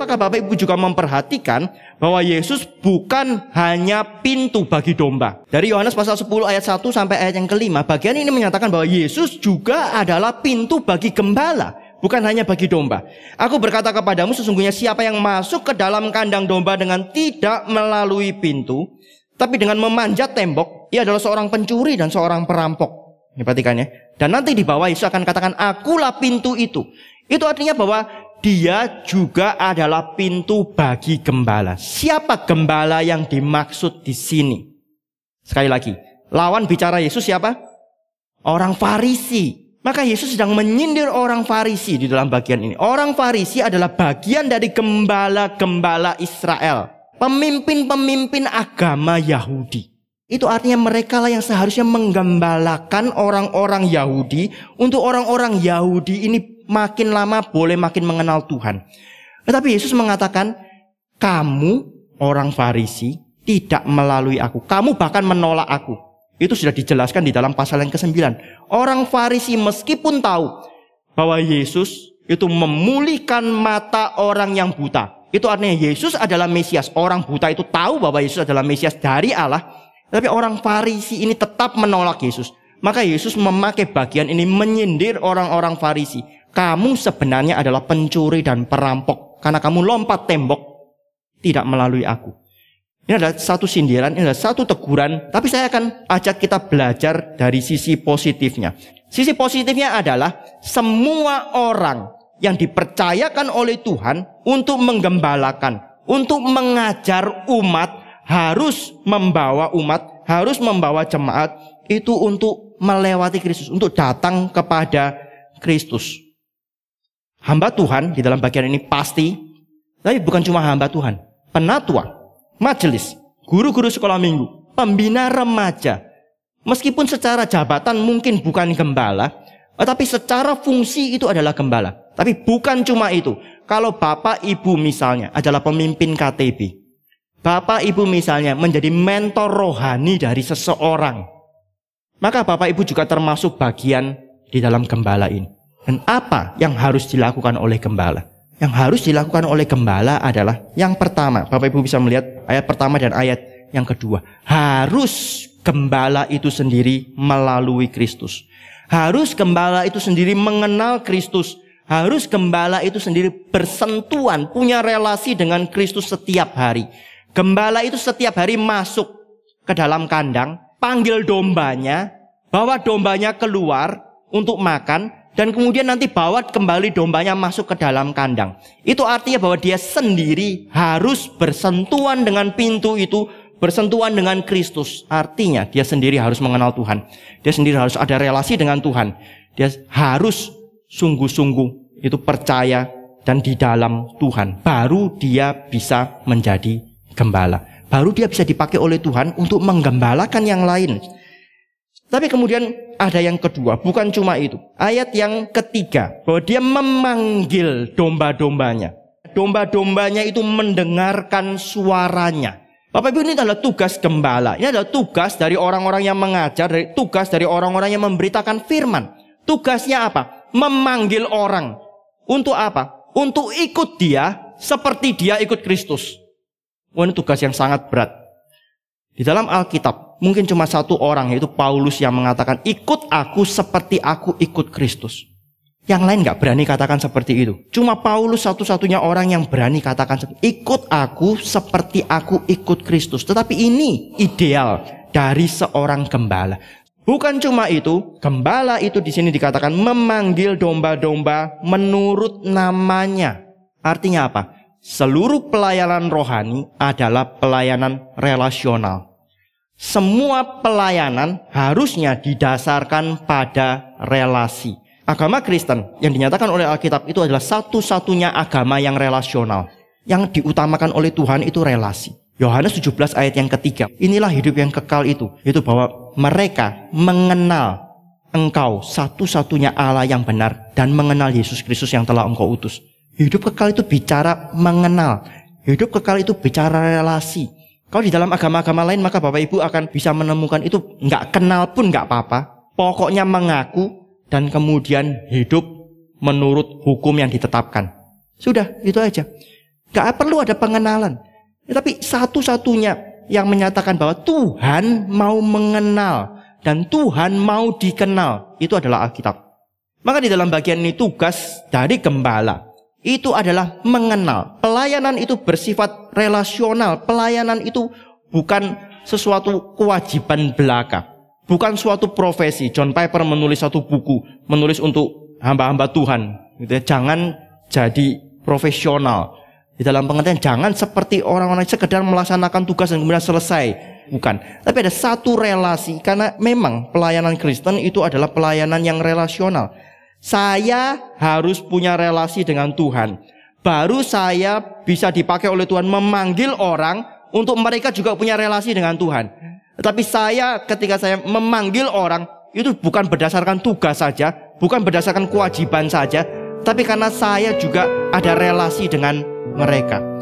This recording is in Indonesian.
Bapak Ibu juga memperhatikan bahwa Yesus bukan hanya pintu bagi domba. Dari Yohanes pasal 10 ayat 1 sampai ayat yang kelima, bagian ini menyatakan bahwa Yesus juga adalah pintu bagi gembala. Bukan hanya bagi domba. Aku berkata kepadamu sesungguhnya siapa yang masuk ke dalam kandang domba dengan tidak melalui pintu. Tapi dengan memanjat tembok, ia adalah seorang pencuri dan seorang perampok. Perhatikan ya. Dan nanti di bawah Yesus akan katakan, akulah pintu itu. Itu artinya bahwa dia juga adalah pintu bagi gembala. Siapa gembala yang dimaksud di sini? Sekali lagi, lawan bicara Yesus siapa? Orang Farisi. Maka Yesus sedang menyindir orang Farisi di dalam bagian ini. Orang Farisi adalah bagian dari gembala-gembala Israel. Pemimpin-pemimpin agama Yahudi. Itu artinya mereka lah yang seharusnya menggembalakan orang-orang Yahudi untuk orang-orang Yahudi ini makin lama boleh makin mengenal Tuhan. Tetapi Yesus mengatakan, kamu orang Farisi tidak melalui aku. Kamu bahkan menolak aku. Itu sudah dijelaskan di dalam pasal yang ke-9. Orang Farisi meskipun tahu bahwa Yesus itu memulihkan mata orang yang buta. Itu artinya Yesus adalah Mesias. Orang buta itu tahu bahwa Yesus adalah Mesias dari Allah. Tapi orang Farisi ini tetap menolak Yesus. Maka Yesus memakai bagian ini menyindir orang-orang Farisi. Kamu sebenarnya adalah pencuri dan perampok karena kamu lompat tembok tidak melalui aku. Ini adalah satu sindiran, ini adalah satu teguran, tapi saya akan ajak kita belajar dari sisi positifnya. Sisi positifnya adalah semua orang yang dipercayakan oleh Tuhan untuk menggembalakan, untuk mengajar umat, harus membawa umat, harus membawa jemaat itu untuk melewati Kristus, untuk datang kepada Kristus. Hamba Tuhan di dalam bagian ini pasti, tapi bukan cuma hamba Tuhan. Penatua, majelis, guru-guru sekolah minggu, pembina remaja. Meskipun secara jabatan mungkin bukan gembala, tapi secara fungsi itu adalah gembala. Tapi bukan cuma itu. Kalau bapak ibu misalnya adalah pemimpin KTB. Bapak ibu misalnya menjadi mentor rohani dari seseorang. Maka bapak ibu juga termasuk bagian di dalam gembala ini. Dan apa yang harus dilakukan oleh gembala? Yang harus dilakukan oleh gembala adalah yang pertama, Bapak Ibu bisa melihat ayat pertama dan ayat yang kedua. Harus gembala itu sendiri melalui Kristus. Harus gembala itu sendiri mengenal Kristus. Harus gembala itu sendiri bersentuhan, punya relasi dengan Kristus setiap hari. Gembala itu setiap hari masuk ke dalam kandang, panggil dombanya, bawa dombanya keluar untuk makan, dan kemudian nanti bawa kembali dombanya masuk ke dalam kandang. Itu artinya bahwa dia sendiri harus bersentuhan dengan pintu itu, bersentuhan dengan Kristus. Artinya dia sendiri harus mengenal Tuhan. Dia sendiri harus ada relasi dengan Tuhan. Dia harus sungguh-sungguh itu percaya dan di dalam Tuhan. Baru dia bisa menjadi gembala. Baru dia bisa dipakai oleh Tuhan untuk menggembalakan yang lain. Tapi kemudian ada yang kedua, bukan cuma itu. Ayat yang ketiga, bahwa dia memanggil domba-dombanya. Domba-dombanya itu mendengarkan suaranya. Bapak Ibu ini adalah tugas gembala. Ini adalah tugas dari orang-orang yang mengajar, dari tugas dari orang-orang yang memberitakan firman. Tugasnya apa? Memanggil orang. Untuk apa? Untuk ikut dia seperti dia ikut Kristus. Wah ini tugas yang sangat berat. Di dalam Alkitab mungkin cuma satu orang yaitu Paulus yang mengatakan ikut aku seperti aku ikut Kristus. Yang lain nggak berani katakan seperti itu. Cuma Paulus satu-satunya orang yang berani katakan ikut aku seperti aku ikut Kristus. Tetapi ini ideal dari seorang gembala. Bukan cuma itu, gembala itu di sini dikatakan memanggil domba-domba menurut namanya. Artinya apa? Seluruh pelayanan rohani adalah pelayanan relasional. Semua pelayanan harusnya didasarkan pada relasi. Agama Kristen yang dinyatakan oleh Alkitab itu adalah satu-satunya agama yang relasional. Yang diutamakan oleh Tuhan itu relasi. Yohanes 17 ayat yang ketiga. Inilah hidup yang kekal itu. Itu bahwa mereka mengenal engkau satu-satunya Allah yang benar dan mengenal Yesus Kristus yang telah engkau utus. Hidup kekal itu bicara mengenal. Hidup kekal itu bicara relasi. Kalau di dalam agama-agama lain maka Bapak Ibu akan bisa menemukan itu nggak kenal pun nggak apa-apa. Pokoknya mengaku dan kemudian hidup menurut hukum yang ditetapkan. Sudah, itu aja. Gak perlu ada pengenalan. Tapi satu-satunya yang menyatakan bahwa Tuhan mau mengenal dan Tuhan mau dikenal itu adalah Alkitab. Maka di dalam bagian ini tugas dari gembala itu adalah mengenal. Pelayanan itu bersifat relasional. Pelayanan itu bukan sesuatu kewajiban belaka. Bukan suatu profesi. John Piper menulis satu buku, menulis untuk hamba-hamba Tuhan. Gitu ya. Jangan jadi profesional. Di dalam pengertian jangan seperti orang-orang sekedar melaksanakan tugas dan kemudian selesai. Bukan. Tapi ada satu relasi karena memang pelayanan Kristen itu adalah pelayanan yang relasional. Saya harus punya relasi dengan Tuhan. Baru saya bisa dipakai oleh Tuhan memanggil orang untuk mereka juga punya relasi dengan Tuhan. Tetapi saya ketika saya memanggil orang itu bukan berdasarkan tugas saja, bukan berdasarkan kewajiban saja, tapi karena saya juga ada relasi dengan mereka.